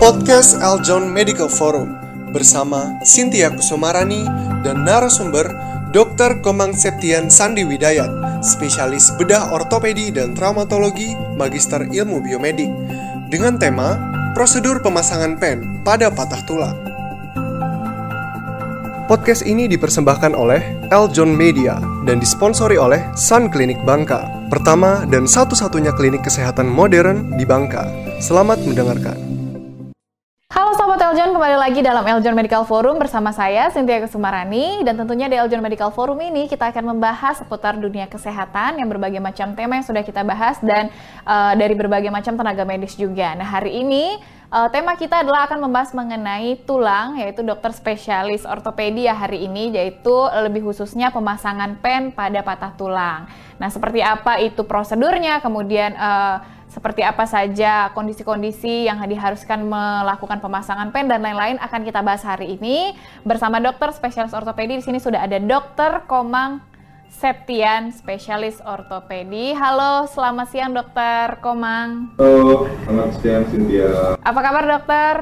Podcast Aljon Medical Forum bersama Cynthia Kusumarani dan narasumber Dr. Komang Septian Sandi Widayat, spesialis bedah ortopedi dan traumatologi, magister ilmu biomedik, dengan tema prosedur pemasangan pen pada patah tulang. Podcast ini dipersembahkan oleh Eljon Media dan disponsori oleh Sun Clinic Bangka, pertama dan satu-satunya klinik kesehatan modern di Bangka. Selamat mendengarkan. Eljon, kembali lagi dalam Eljon Medical Forum bersama saya Cynthia Kusumarani dan tentunya di Eljon Medical Forum ini kita akan membahas seputar dunia kesehatan yang berbagai macam tema yang sudah kita bahas dan uh, dari berbagai macam tenaga medis juga. Nah hari ini uh, tema kita adalah akan membahas mengenai tulang yaitu dokter spesialis ortopedi ya hari ini yaitu lebih khususnya pemasangan pen pada patah tulang. Nah seperti apa itu prosedurnya kemudian uh, seperti apa saja kondisi-kondisi yang diharuskan melakukan pemasangan pen dan lain-lain akan kita bahas hari ini bersama dokter spesialis ortopedi di sini sudah ada dokter Komang Septian spesialis ortopedi. Halo, selamat siang dokter Komang. Halo, selamat siang Cynthia. Apa kabar dokter?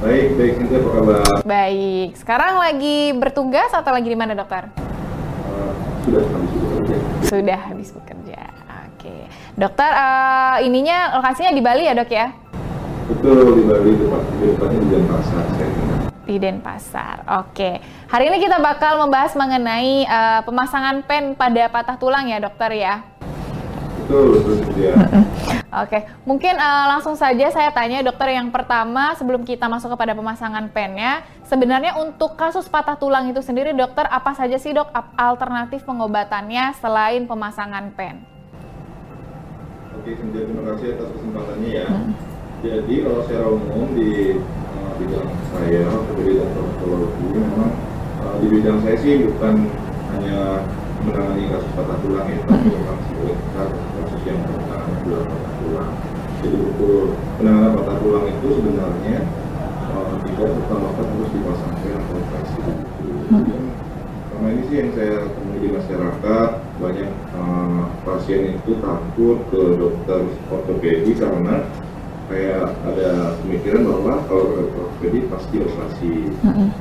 Baik, baik Cynthia apa kabar? Baik. Sekarang lagi bertugas atau lagi di mana dokter? Uh, sudah habis bekerja. Sudah habis bekerja. Dokter, uh, ininya lokasinya di Bali ya dok ya? Betul, di Bali, tempat di Denpasar. Saya. Di Denpasar. Oke. Hari ini kita bakal membahas mengenai uh, pemasangan pen pada patah tulang ya dokter ya? Betul, betul. Oke, mungkin uh, langsung saja saya tanya dokter yang pertama sebelum kita masuk kepada pemasangan pennya, sebenarnya untuk kasus patah tulang itu sendiri dokter apa saja sih dok alternatif pengobatannya selain pemasangan pen? Oke, Cynthia, terima kasih atas kesempatannya ya. Jadi kalau secara umum di uh, bidang saya, di bidang traumatologi, memang uh, di bidang saya sih bukan hanya menangani kasus patah tulang ya, tapi memang sebenarnya kasus yang menangani adalah patah tulang. Jadi untuk penanganan patah tulang itu sebenarnya uh, tidak serta-merta harus dipasang pen atau operasi. Jadi, Selama ini sih yang saya temui di masyarakat banyak uh, pasien itu takut ke dokter ortopedi karena kayak ada pemikiran bahwa kalau ke dokter ortopedi pasti operasi.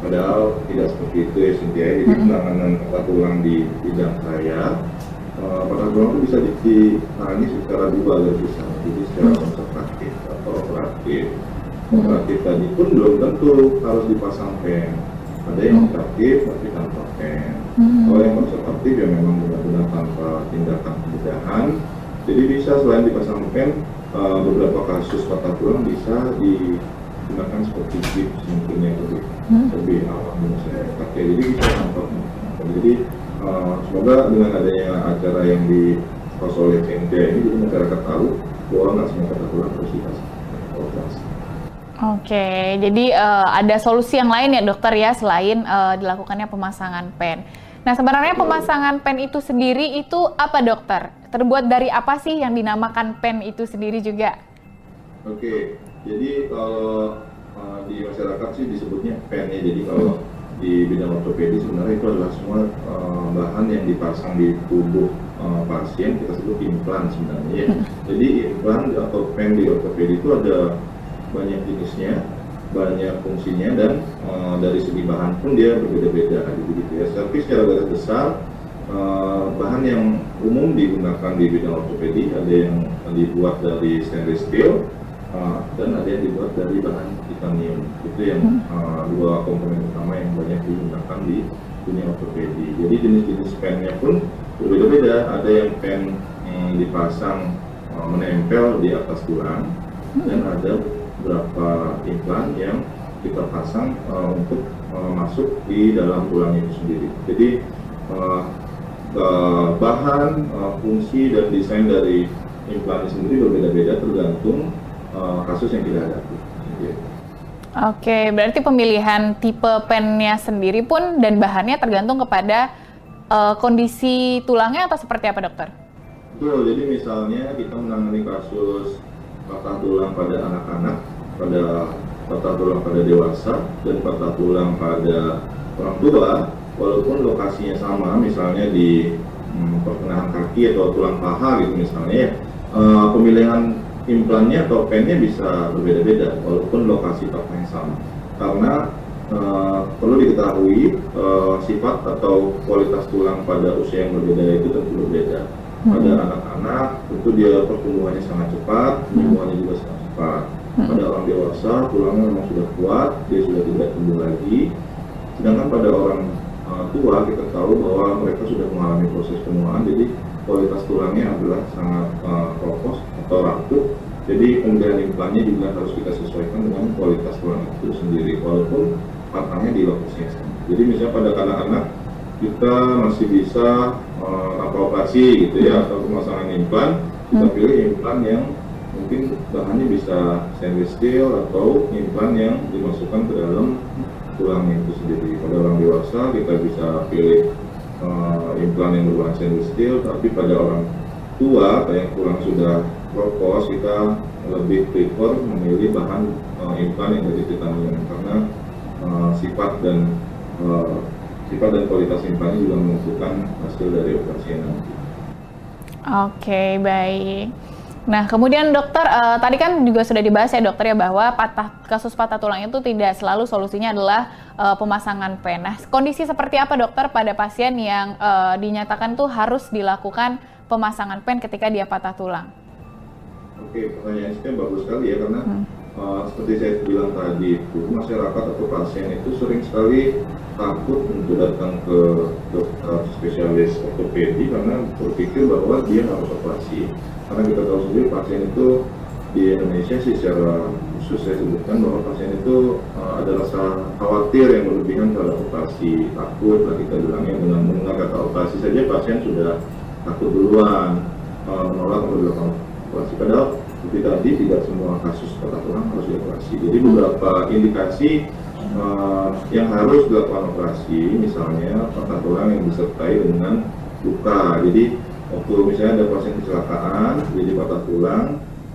Padahal tidak seperti itu ya Cynthia. Jadi penanganan patah tulang di bidang saya uh, patah tulang itu bisa di- ditangani secara dua dan bisa. Jadi secara konservatif atau operatif. Operatif tadi pun belum tentu harus dipasang pen. Ada yang operatif tapi tanpa pen. Kalau yang konservatif ya memang benar-benar tanpa tindakan pencegahan. Jadi bisa selain dipasang pen, uh, beberapa kasus patah tulang bisa digunakan seperti gips mungkin yang lebih lebih awam di masyarakat. Ya, jadi bisa tanpa pen. Jadi uh, semoga dengan adanya acara yang di oleh Cynthia ini jadi masyarakat tahu bahwa nggak semua patah tulang harus dipasang. Oke, jadi eh, ada solusi yang lain ya dokter ya selain eh, dilakukannya pemasangan pen. Nah sebenarnya pemasangan pen itu sendiri itu apa dokter? Terbuat dari apa sih yang dinamakan pen itu sendiri juga? Oke, jadi kalau uh, di masyarakat sih disebutnya pen ya. Jadi kalau di bidang ortopedi sebenarnya itu adalah semua uh, bahan yang dipasang di tubuh uh, pasien kita sebut implan sebenarnya ya. Jadi implan atau pen di ortopedi itu ada banyak jenisnya, banyak fungsinya dan uh, dari segi bahan pun dia berbeda-beda gitu gitu ya. Tapi secara garis besar uh, bahan yang umum digunakan di bidang ortopedi ada yang dibuat dari stainless steel uh, dan ada yang dibuat dari bahan titanium. Itu yang uh, dua komponen utama yang banyak digunakan di dunia ortopedi. Jadi jenis-jenis pennya pun berbeda-beda. Ada yang pen dipasang uh, menempel di atas tulang dan ada beberapa implan yang kita pasang uh, untuk uh, masuk di dalam tulang itu sendiri. Jadi uh, uh, bahan, uh, fungsi dan desain dari implan itu sendiri berbeda-beda tergantung uh, kasus yang kita hadapi. Gitu. Oke, berarti pemilihan tipe pennya sendiri pun dan bahannya tergantung kepada eh, kondisi tulangnya atau seperti apa dokter? Betul, jadi misalnya kita menangani kasus patah tulang pada anak-anak, pada patah tulang pada dewasa, dan patah tulang pada orang tua, walaupun lokasinya sama, misalnya di hmm, pertengahan kaki atau tulang paha gitu misalnya, ya, eh, pemilihan implannya atau pennya bisa berbeda-beda walaupun lokasi patahnya sama karena uh, perlu diketahui uh, sifat atau kualitas tulang pada usia yang berbeda itu tentu berbeda pada hmm. anak-anak tentu dia pertumbuhannya sangat cepat pertumbuhannya juga sangat cepat hmm. Pada orang dewasa tulangnya memang sudah kuat dia sudah tidak tumbuh lagi. Sedangkan pada orang uh, tua kita tahu bahwa mereka sudah mengalami proses penuaan jadi kualitas tulangnya adalah sangat uh, kropos atau rapuh. Jadi pemberian implannya juga harus kita sesuaikan dengan kualitas tulang itu sendiri walaupun patahnya di lokasi yang sama. Jadi misalnya pada anak-anak kita masih bisa uh, tanpa operasi gitu ya atau pemasangan implan kita hmm. pilih implan yang mungkin bahannya bisa stainless steel atau implan yang dimasukkan ke dalam tulang itu sendiri pada orang dewasa kita bisa pilih uh, implan yang berbahan stainless steel tapi pada orang tua atau yang tulang sudah propos kita lebih prefer memilih bahan uh, implan yang dari titanium karena uh, sifat dan uh, sifat dan kualitas implannya juga menentukan hasil dari operasi nanti. Oke, baik. Nah, kemudian dokter, uh, tadi kan juga sudah dibahas ya dokter ya bahwa patah kasus patah tulang itu tidak selalu solusinya adalah uh, pemasangan pen. Nah, kondisi seperti apa dokter pada pasien yang uh, dinyatakan tuh harus dilakukan pemasangan pen ketika dia patah tulang? Oke, pertanyaan itu bagus sekali ya karena hmm. uh, seperti saya bilang tadi itu masyarakat atau pasien itu sering sekali takut untuk datang ke dokter spesialis ortopedi karena berpikir bahwa dia harus operasi. Karena kita tahu sendiri pasien itu di Indonesia sih secara khusus saya sebutkan bahwa pasien itu uh, ada rasa khawatir yang berlebihan terhadap operasi, takut lah kita bilangnya dengan mendengar kata operasi saja pasien sudah takut duluan uh, menolak untuk dilakukan operasi. Padahal seperti tadi tidak semua kasus patah tulang harus dioperasi. Jadi beberapa indikasi uh, yang harus dilakukan operasi, misalnya patah tulang yang disertai dengan luka. Jadi waktu misalnya ada pasien kecelakaan, jadi patah tulang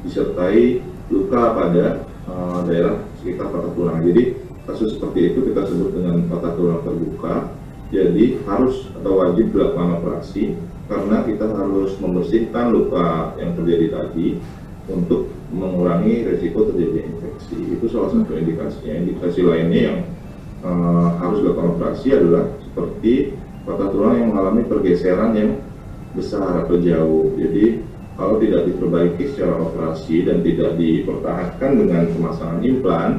disertai luka pada uh, daerah sekitar patah tulang. Jadi kasus seperti itu kita sebut dengan patah tulang terbuka. Jadi harus atau wajib dilakukan operasi karena kita harus membersihkan luka yang terjadi tadi untuk mengurangi resiko terjadi infeksi. Itu salah satu indikasinya. Indikasi lainnya yang uh, harus dilakukan operasi adalah seperti patah tulang yang mengalami pergeseran yang besar atau jauh. Jadi kalau tidak diperbaiki secara operasi dan tidak dipertahankan dengan pemasangan implan,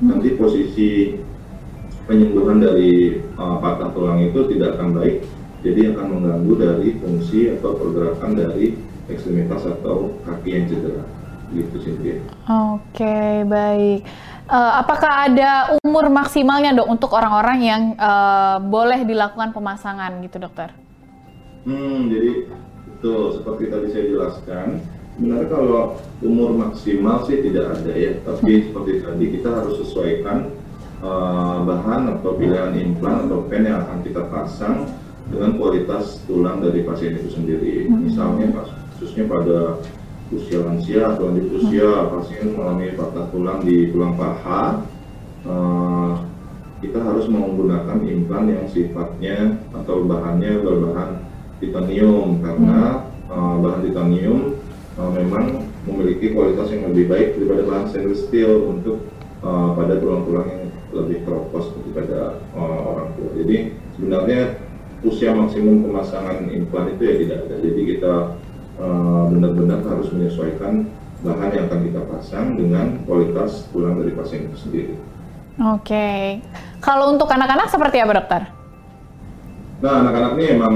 hmm. nanti posisi penyembuhan dari uh, patah tulang itu tidak akan baik jadi akan mengganggu dari fungsi atau pergerakan dari ekstremitas atau kaki yang cedera gitu Cynthia. Oke baik. Uh, apakah ada umur maksimalnya dok untuk orang-orang yang uh, boleh dilakukan pemasangan gitu dokter? Hmm jadi betul seperti tadi saya jelaskan sebenarnya kalau umur maksimal sih tidak ada ya tapi hmm. seperti tadi kita harus sesuaikan uh, bahan atau pilihan implan atau pen yang akan kita pasang dengan kualitas tulang dari pasien itu sendiri. Hmm. Misalnya khususnya pada usia lansia atau lanjut usia hmm. pasien mengalami patah tulang di tulang paha, uh, kita harus menggunakan implan yang sifatnya atau bahannya berbahan titanium karena uh, bahan titanium uh, memang memiliki kualitas yang lebih baik daripada bahan stainless steel untuk uh, pada tulang-tulang yang lebih keropos daripada uh, orang tua. Jadi sebenarnya usia maksimum pemasangan implan itu ya tidak ada. Jadi kita uh, benar-benar harus menyesuaikan bahan yang akan kita pasang dengan kualitas tulang dari pasien itu sendiri. Oke, okay. kalau untuk anak-anak seperti apa dokter? Nah anak-anak ini emang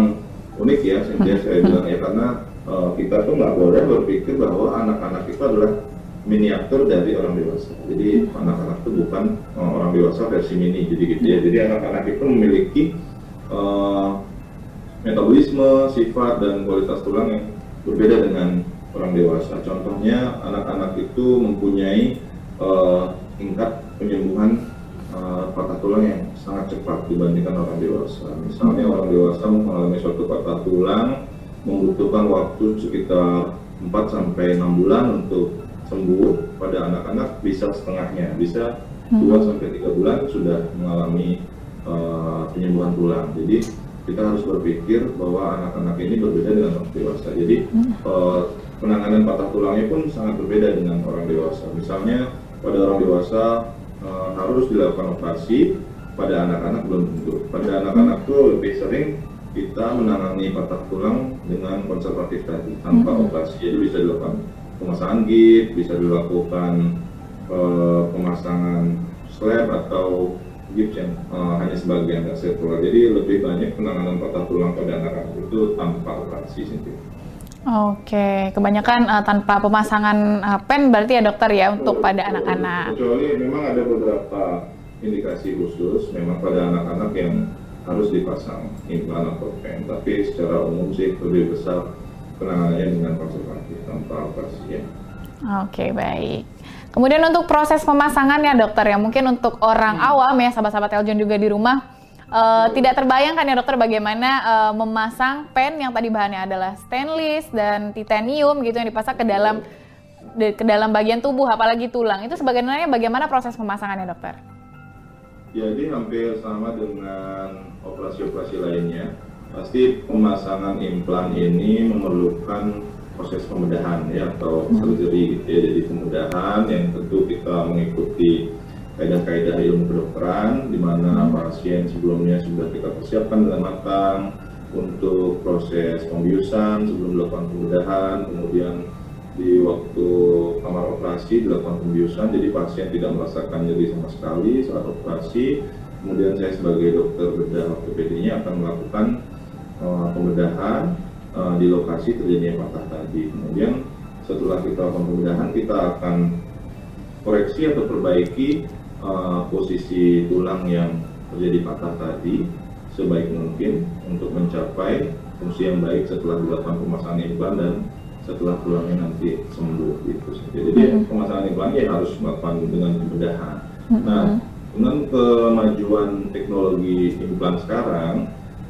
unik ya, saya, saya bilang ya karena uh, kita tuh nggak boleh berpikir bahwa anak-anak itu adalah miniatur dari orang dewasa. Jadi anak-anak itu bukan uh, orang dewasa versi mini, jadi gitu ya. Jadi anak-anak itu memiliki uh, metabolisme, sifat dan kualitas tulang yang berbeda dengan orang dewasa. Contohnya anak-anak itu mempunyai uh, tingkat penyembuhan uh, patah tulang yang sangat cepat dibandingkan orang dewasa. Misalnya orang dewasa mengalami suatu patah tulang membutuhkan waktu sekitar 4 sampai 6 bulan untuk sembuh. Pada anak-anak bisa setengahnya, bisa 2 sampai 3 bulan sudah mengalami uh, penyembuhan tulang. Jadi kita harus berpikir bahwa anak-anak ini berbeda dengan orang dewasa. Jadi hmm. uh, penanganan patah tulangnya pun sangat berbeda dengan orang dewasa. Misalnya pada orang dewasa uh, harus dilakukan operasi, pada anak-anak belum tentu. Pada anak-anak itu lebih sering kita menangani patah tulang dengan konservatif tadi tanpa hmm. operasi. Jadi bisa dilakukan pemasangan git, bisa dilakukan uh, pemasangan slab atau gips yang uh, hanya sebagian nggak sirkular. Jadi lebih banyak penanganan patah tulang pada anak-anak itu tanpa operasi sendiri. Oke, kebanyakan uh, tanpa pemasangan uh, pen berarti ya dokter ya untuk pada anak-anak. Kecuali memang ada beberapa indikasi khusus memang pada anak-anak yang harus dipasang implan atau pen, tapi secara umum sih lebih besar penanganannya dengan konservatif tanpa operasi ya. Oke, baik. Kemudian untuk proses pemasangannya dokter ya, mungkin untuk orang hmm. awam ya, sahabat-sahabat Eljon juga di rumah, uh, tidak terbayangkan ya dokter bagaimana uh, memasang pen yang tadi bahannya adalah stainless dan titanium gitu yang dipasang ke dalam de, ke dalam bagian tubuh apalagi tulang. Itu sebenarnya bagaimana proses pemasangannya dokter? Jadi hampir sama dengan operasi-operasi lainnya. Pasti pemasangan implan ini memerlukan proses pembedahan ya atau hmm. surgery gitu ya. Jadi pembedahan yang tentu kita mengikuti kaidah-kaidah ilmu kedokteran di mana hmm. pasien sebelumnya sudah kita persiapkan dengan matang untuk proses pembiusan sebelum dilakukan pembedahan kemudian di waktu kamar operasi dilakukan pembiusan jadi pasien tidak merasakan nyeri sama sekali saat operasi kemudian saya sebagai dokter bedah ortopedinya akan melakukan uh, pembedahan uh, di lokasi terjadinya patah tadi. Kemudian setelah kita lakukan pembedahan, kita akan koreksi atau perbaiki uh, posisi tulang yang terjadi patah tadi sebaik mungkin untuk mencapai fungsi yang baik setelah dilakukan pemasangan implan dan setelah tulangnya nanti sembuh gitu. Jadi mm -hmm. pemasangan implan ya harus melakukan dengan pembedahan. Mm -hmm. Nah, dengan kemajuan teknologi implan sekarang,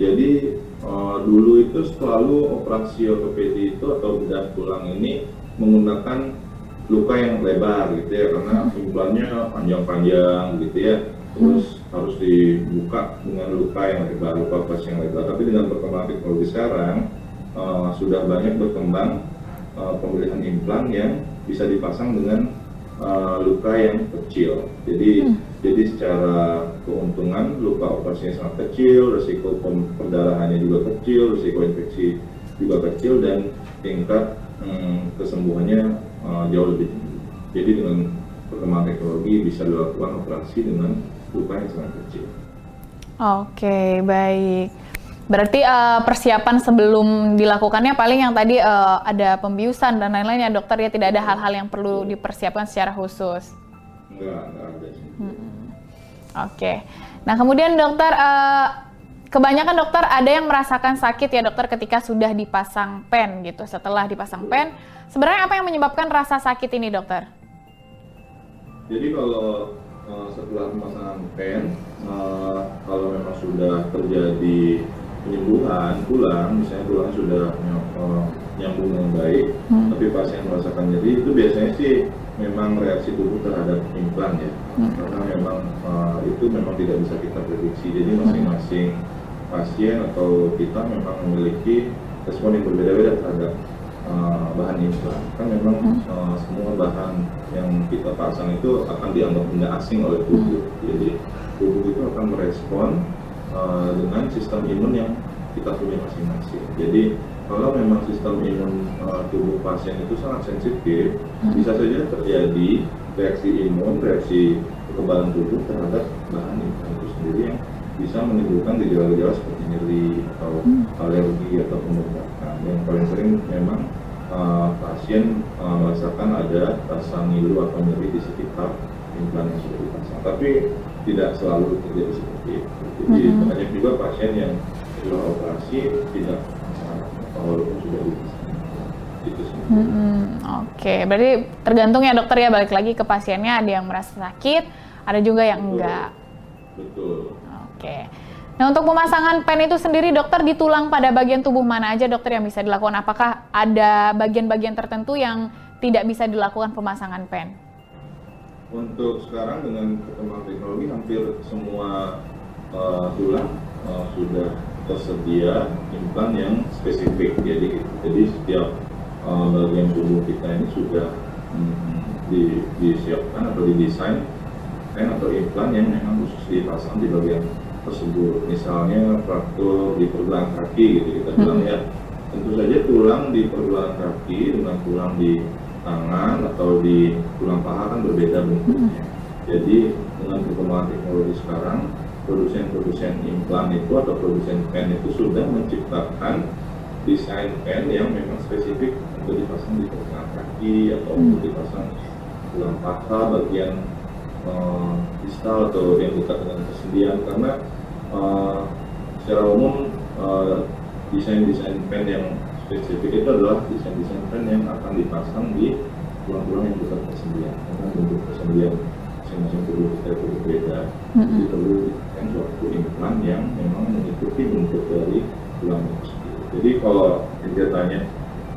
jadi uh, dulu itu selalu operasi ortopedi itu atau bedah tulang ini menggunakan luka yang lebar gitu ya karena implannya panjang-panjang gitu ya terus hmm. harus dibuka dengan luka yang lebar luka operasi yang lebar tapi dengan perkembangan teknologi sekarang uh, sudah banyak berkembang uh, pemilihan implan yang bisa dipasang dengan uh, luka yang kecil jadi hmm. jadi secara keuntungan luka operasinya sangat kecil resiko perdarahannya juga kecil resiko infeksi juga kecil dan tingkat hmm, kesembuhannya uh, jauh lebih tinggi. Jadi dengan perkembangan teknologi bisa dilakukan operasi dengan luka yang sangat kecil. Oke, baik. Berarti uh, persiapan sebelum dilakukannya paling yang tadi uh, ada pembiusan dan lain-lain ya dokter ya tidak ada hal-hal yang perlu dipersiapkan secara khusus. Enggak, enggak ada. Hmm. Oke. Nah kemudian dokter uh, kebanyakan dokter ada yang merasakan sakit ya dokter ketika sudah dipasang pen gitu. Setelah dipasang pen, sebenarnya apa yang menyebabkan rasa sakit ini dokter? Jadi kalau uh, setelah pemasangan pen, uh, kalau memang sudah terjadi penyembuhan tulang, misalnya tulang sudah uh, nyambung dengan baik, hmm. tapi pasien merasakan nyeri, itu biasanya sih memang reaksi tubuh terhadap implan ya, hmm. karena memang uh, itu memang tidak bisa kita prediksi. Jadi masing-masing pasien atau kita memang memiliki respon yang berbeda-beda terhadap uh, bahan implan. Kan memang uh, semua bahan yang kita pasang itu akan dianggap benda asing oleh tubuh. Jadi tubuh itu akan merespon uh, dengan sistem imun yang kita punya masing-masing. Jadi kalau memang sistem imun uh, tubuh pasien itu sangat sensitif, hmm. bisa saja terjadi reaksi imun, reaksi kekebalan tubuh terhadap bahan implan itu sendiri yang bisa menimbulkan gejala-gejala seperti nyeri atau hmm. alergi atau pembengkakan. Yang paling sering memang uh, pasien uh, merasakan ada rasa ngilu atau nyeri di sekitar implan yang sudah dipasang. Tapi tidak selalu terjadi seperti itu. Jadi hmm. banyak juga pasien yang setelah operasi tidak walaupun sudah dipasang. Hmm, Oke, okay. berarti tergantung ya dokter ya balik lagi ke pasiennya ada yang merasa sakit, ada juga yang Betul. enggak. Betul. Oke. Nah untuk pemasangan pen itu sendiri dokter di tulang pada bagian tubuh mana aja dokter yang bisa dilakukan? Apakah ada bagian-bagian tertentu yang tidak bisa dilakukan pemasangan pen? Untuk sekarang dengan perkembangan teknologi hampir semua uh, tulang uh, sudah tersedia implan yang spesifik. Jadi jadi setiap uh, bagian tubuh kita ini sudah hmm, di, disiapkan atau didesain pen atau implan yang memang khusus dipasang di bagian tersebut. Misalnya fraktur di pergelangan kaki gitu kita bilang ya. Tentu saja tulang di pergelangan kaki dengan tulang di tangan atau di tulang paha kan berbeda bentuknya. Jadi dengan perkembangan teknologi sekarang, produsen-produsen implan itu atau produsen pen itu sudah menciptakan desain pen yang memang spesifik untuk dipasang di pergelangan kaki atau untuk dipasang tulang paha bagian uh, distal atau yang dekat dengan kesendian karena uh, secara umum uh, desain-desain pen yang spesifik itu adalah desain-desain pen yang akan dipasang di tulang-tulang yang dekat kesendian karena bentuk kesendian masing-masing tubuh kita berbeda. Mm-hmm. jadi perlu suatu implan yang memang mengikuti bentuk dari tulang itu sendiri jadi kalau dia tanya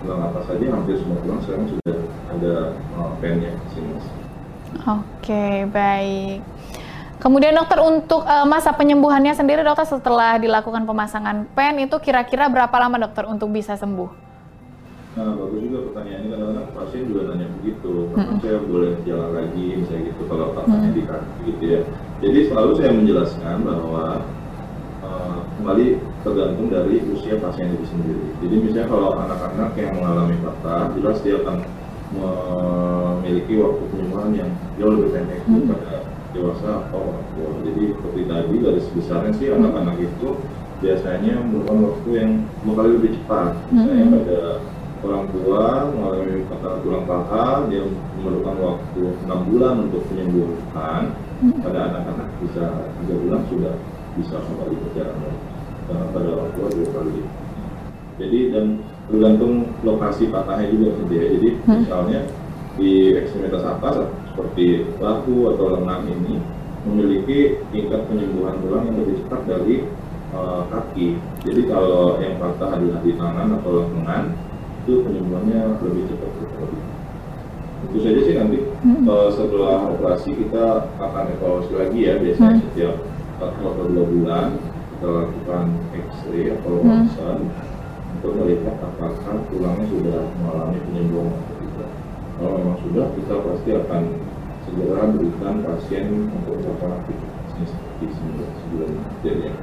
tulang apa saja hampir semua tulang sekarang sudah ada uh, pennya masing-masing Oke, baik. Kemudian dokter untuk uh, masa penyembuhannya sendiri dokter setelah dilakukan pemasangan pen itu kira-kira berapa lama dokter untuk bisa sembuh? Nah bagus juga pertanyaannya kadang-kadang pasien juga nanya begitu, kapan -hmm. saya boleh jalan lagi misalnya gitu kalau patahnya -hmm. di kaki gitu ya. Jadi selalu saya menjelaskan bahwa uh, kembali tergantung dari usia pasien itu sendiri. Jadi misalnya kalau anak-anak yang mengalami patah, jelas dia akan memiliki waktu penyembuhan yang jauh lebih pendek hmm. daripada dewasa atau orang tua. Jadi seperti tadi dari sebesarnya sih hmm. anak-anak itu biasanya memerlukan waktu yang dua kali lebih cepat. Misalnya hmm. pada orang tua mengalami patah tulang paha, dia memerlukan waktu enam bulan untuk penyembuhan. Pada anak-anak bisa tiga bulan sudah bisa kembali berjalan. Pada orang tua dua kali. Jadi dan tergantung lokasi patahnya juga sendiri. Jadi hmm. misalnya di ekstremitas atas seperti bahu atau lengan ini memiliki tingkat penyembuhan tulang yang lebih cepat dari uh, kaki. Jadi kalau yang patah adalah di tangan atau lengan itu penyembuhannya lebih cepat lebih. Tentu saja sih nanti hmm. uh, setelah operasi kita akan evaluasi lagi ya biasanya hmm. setiap satu atau dua bulan kita lakukan X-ray atau ronsen. Hmm untuk melihat apakah tulangnya sudah mengalami penyembuhan atau tidak. Kalau memang sudah, kita pasti akan segera berikan pasien untuk melakukan aktivitasnya seperti sebelum kejadian.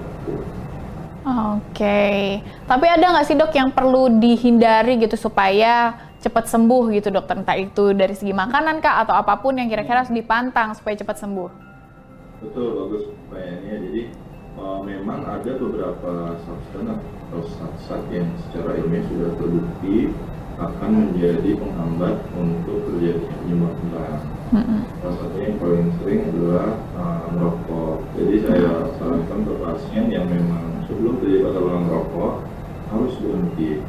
Oke, okay. tapi ada nggak sih dok yang perlu dihindari gitu supaya cepat sembuh gitu dokter entah itu dari segi makanan kah atau apa pun yang kira-kira harus dipantang supaya cepat sembuh? Betul bagus pertanyaannya. Jadi uh, memang ada beberapa substan atau zat-zat yang secara ilmiah sudah terbukti akan menjadi penghambat untuk terjadinya penyembuhan tulang. Mm-hmm. Salah satunya yang paling sering adalah uh, merokok. Jadi saya sarankan ke pasien yang memang sebelum terjadi pada merokok harus berhenti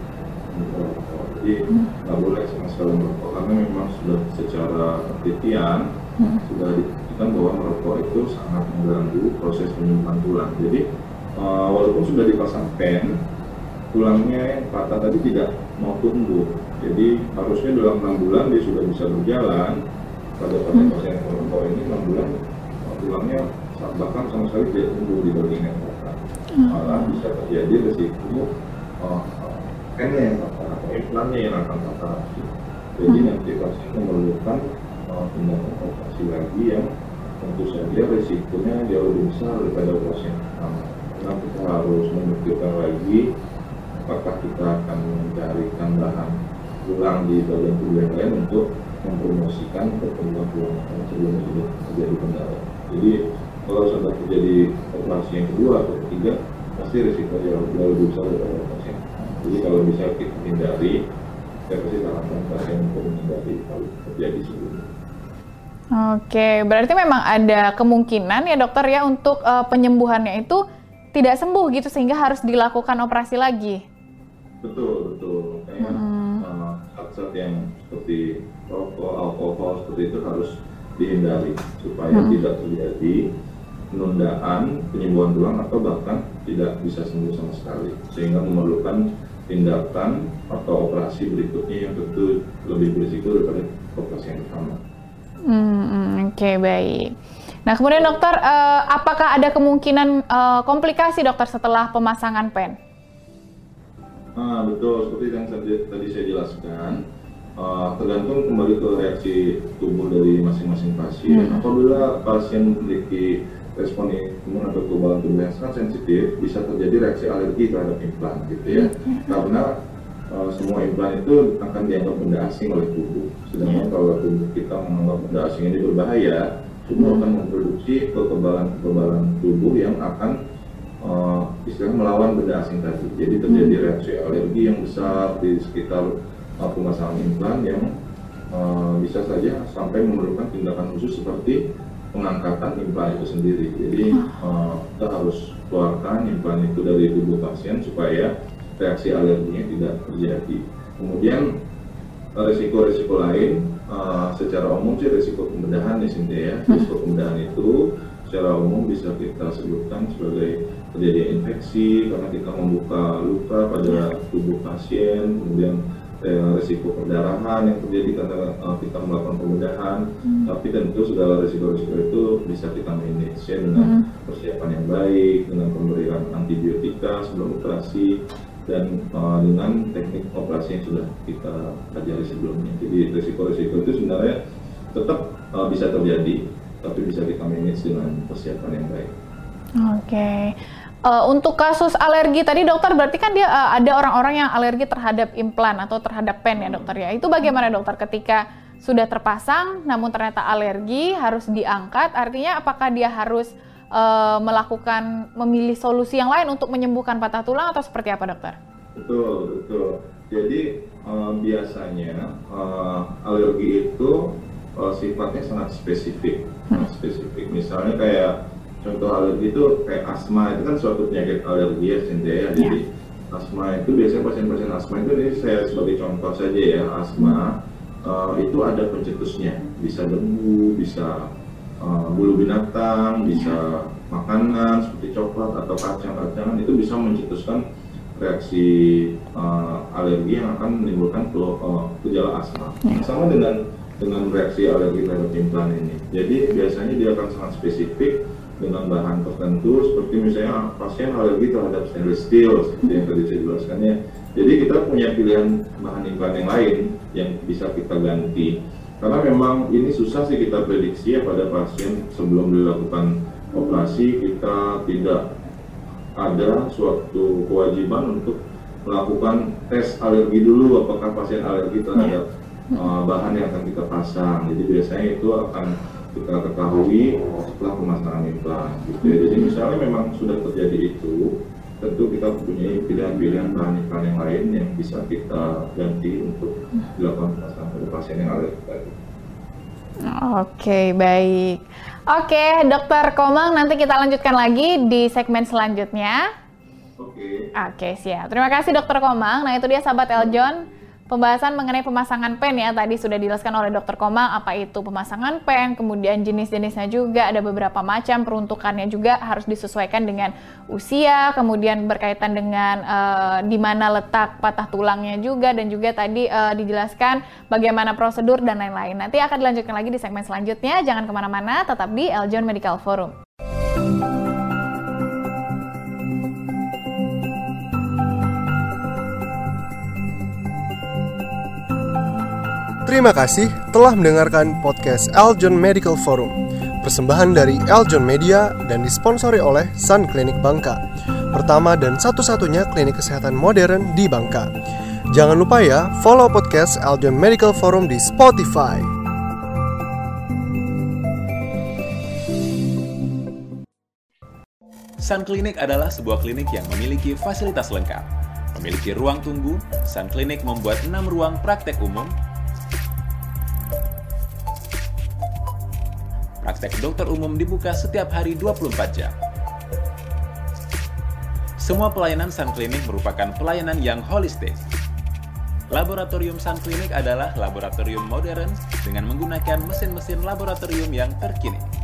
merokok. Jadi nggak boleh sama sekali merokok karena memang sudah secara penelitian mm-hmm. sudah kita bahwa merokok itu sangat mengganggu proses penyembuhan tulang. Jadi uh, walaupun sudah dipasang pen, tulangnya yang patah tadi tidak mau tumbuh. Jadi harusnya dalam enam bulan dia sudah bisa berjalan. Pada pasien-pasien hmm. merokok ini enam bulan uh, tulangnya bahkan sama sekali tidak tumbuh di bagian yang patah. Hmm. Malah bisa terjadi resiko uh, pennya yang patah implannya yang akan patah. Jadi hmm. nanti pasien memerlukan uh, tindakan operasi lagi yang tentu saja risikonya jauh lebih besar daripada operasi yang pertama. Karena kita harus memikirkan lagi apakah kita akan mencari tambahan tulang di bagian tubuh yang lain untuk mempromosikan pertumbuhan tulang yang sebelumnya sudah terjadi kendala. Jadi kalau sudah terjadi operasi yang kedua atau ketiga, pasti risiko jauh, jauh lebih besar daripada operasi yang Jadi kalau bisa kita hindari, saya pasti sarankan pasien untuk menghindari kalau terjadi sebelumnya. Oke, berarti memang ada kemungkinan ya dokter ya untuk uh, penyembuhannya itu tidak sembuh gitu sehingga harus dilakukan operasi lagi. Betul, betul. Kayaknya hmm. uh, yang seperti rokok, alkohol seperti itu harus dihindari supaya hmm. tidak terjadi penundaan penyembuhan tulang atau bahkan tidak bisa sembuh sama sekali sehingga memerlukan tindakan atau operasi berikutnya yang tentu lebih berisiko daripada operasi yang pertama. Hmm, Oke okay, baik. Nah kemudian dokter, uh, apakah ada kemungkinan uh, komplikasi dokter setelah pemasangan pen? Ah betul, seperti yang tadi saya jelaskan, uh, tergantung kembali ke reaksi tubuh dari masing-masing pasien. Hmm. Apabila pasien memiliki respon imun atau kekebalan tubuh yang sangat sensitif, bisa terjadi reaksi alergi terhadap implan, gitu ya. Hmm. Karena uh, semua implan itu akan dianggap benda asing oleh tubuh. Sedangkan hmm. kalau tubuh kita menganggap benda asing ini berbahaya, tubuh hmm. akan memproduksi kekebalan-kekebalan tubuh yang akan uh, istilahnya melawan benda asing tadi. Jadi terjadi hmm. reaksi alergi yang besar di sekitar uh, pemasangan implan yang uh, bisa saja sampai memerlukan tindakan khusus seperti pengangkatan implan itu sendiri. Jadi uh, kita harus keluarkan implan itu dari tubuh pasien supaya reaksi alerginya tidak terjadi. Kemudian resiko-resiko lain uh, secara umum sih resiko pembedahan ya Cynthia ya. Resiko pembedahan itu secara umum bisa kita sebutkan sebagai terjadi infeksi karena kita membuka luka pada tubuh pasien, kemudian eh, risiko perdarahan yang terjadi karena uh, kita melakukan pembedahan. Hmm. Tapi tentu segala risiko-risiko itu bisa kita manage ya, dengan hmm. persiapan yang baik, dengan pemberian antibiotika sebelum operasi dan uh, dengan teknik operasi yang sudah kita pelajari sebelumnya. Jadi risiko-risiko itu sebenarnya tetap uh, bisa terjadi tapi bisa kita manage dengan persiapan yang baik. Oke. Okay. Uh, untuk kasus alergi tadi dokter berarti kan dia uh, ada orang-orang yang alergi terhadap implan atau terhadap pen ya dokter ya. Itu bagaimana dokter ketika sudah terpasang namun ternyata alergi harus diangkat artinya apakah dia harus uh, melakukan memilih solusi yang lain untuk menyembuhkan patah tulang atau seperti apa dokter? Betul, betul. Jadi uh, biasanya uh, alergi itu uh, sifatnya sangat spesifik, sangat spesifik. Misalnya kayak contoh alergi itu kayak asma itu kan suatu penyakit alergi ya Cynthia ya. Jadi yeah. asma itu biasanya pasien-pasien asma itu ini saya sebagai contoh saja ya asma uh, itu ada pencetusnya, bisa debu, bisa uh, bulu binatang, bisa makanan seperti coklat atau kacang-kacangan itu bisa mencetuskan reaksi uh, alergi yang akan menimbulkan uh, gejala asma. Yeah. Sama dengan dengan reaksi alergi terhadap implan ini. Jadi biasanya dia akan sangat spesifik dengan bahan tertentu seperti misalnya pasien alergi terhadap stainless steel seperti yang tadi saya jelaskannya. Jadi kita punya pilihan bahan implan yang lain yang bisa kita ganti. Karena memang ini susah sih kita prediksi ya pada pasien sebelum dilakukan operasi kita tidak ada suatu kewajiban untuk melakukan tes alergi dulu apakah pasien alergi terhadap uh, bahan yang akan kita pasang. Jadi biasanya itu akan kita ketahui setelah pemasangan implan. Gitu ya. Jadi misalnya memang sudah terjadi itu, tentu kita punya pilihan-pilihan bahan implan yang lain yang bisa kita ganti untuk dilakukan pemasangan pada pasien yang alergi tadi. Oke, baik. Oke, Dokter Komang, nanti kita lanjutkan lagi di segmen selanjutnya. Oke. Oke, siap. Terima kasih Dokter Komang. Nah, itu dia sahabat Eljon pembahasan mengenai pemasangan pen ya tadi sudah dijelaskan oleh Dokter Komang apa itu pemasangan pen, kemudian jenis-jenisnya juga ada beberapa macam peruntukannya juga harus disesuaikan dengan usia, kemudian berkaitan dengan uh, di mana letak patah tulangnya juga dan juga tadi uh, dijelaskan bagaimana prosedur dan lain-lain. Nanti akan dilanjutkan lagi di segmen selanjutnya. Jangan ke mana-mana, tetap di Eljon Medical Forum. Terima kasih telah mendengarkan podcast Eljon Medical Forum, persembahan dari Eljon Media dan disponsori oleh Sun Clinic Bangka, pertama dan satu-satunya klinik kesehatan modern di Bangka. Jangan lupa ya, follow podcast Eljon Medical Forum di Spotify. Sun Clinic adalah sebuah klinik yang memiliki fasilitas lengkap. Memiliki ruang tunggu, Sun Clinic membuat 6 ruang praktek umum Praktek dokter umum dibuka setiap hari 24 jam. Semua pelayanan Sun Clinic merupakan pelayanan yang holistik. Laboratorium Sun Clinic adalah laboratorium modern dengan menggunakan mesin-mesin laboratorium yang terkini.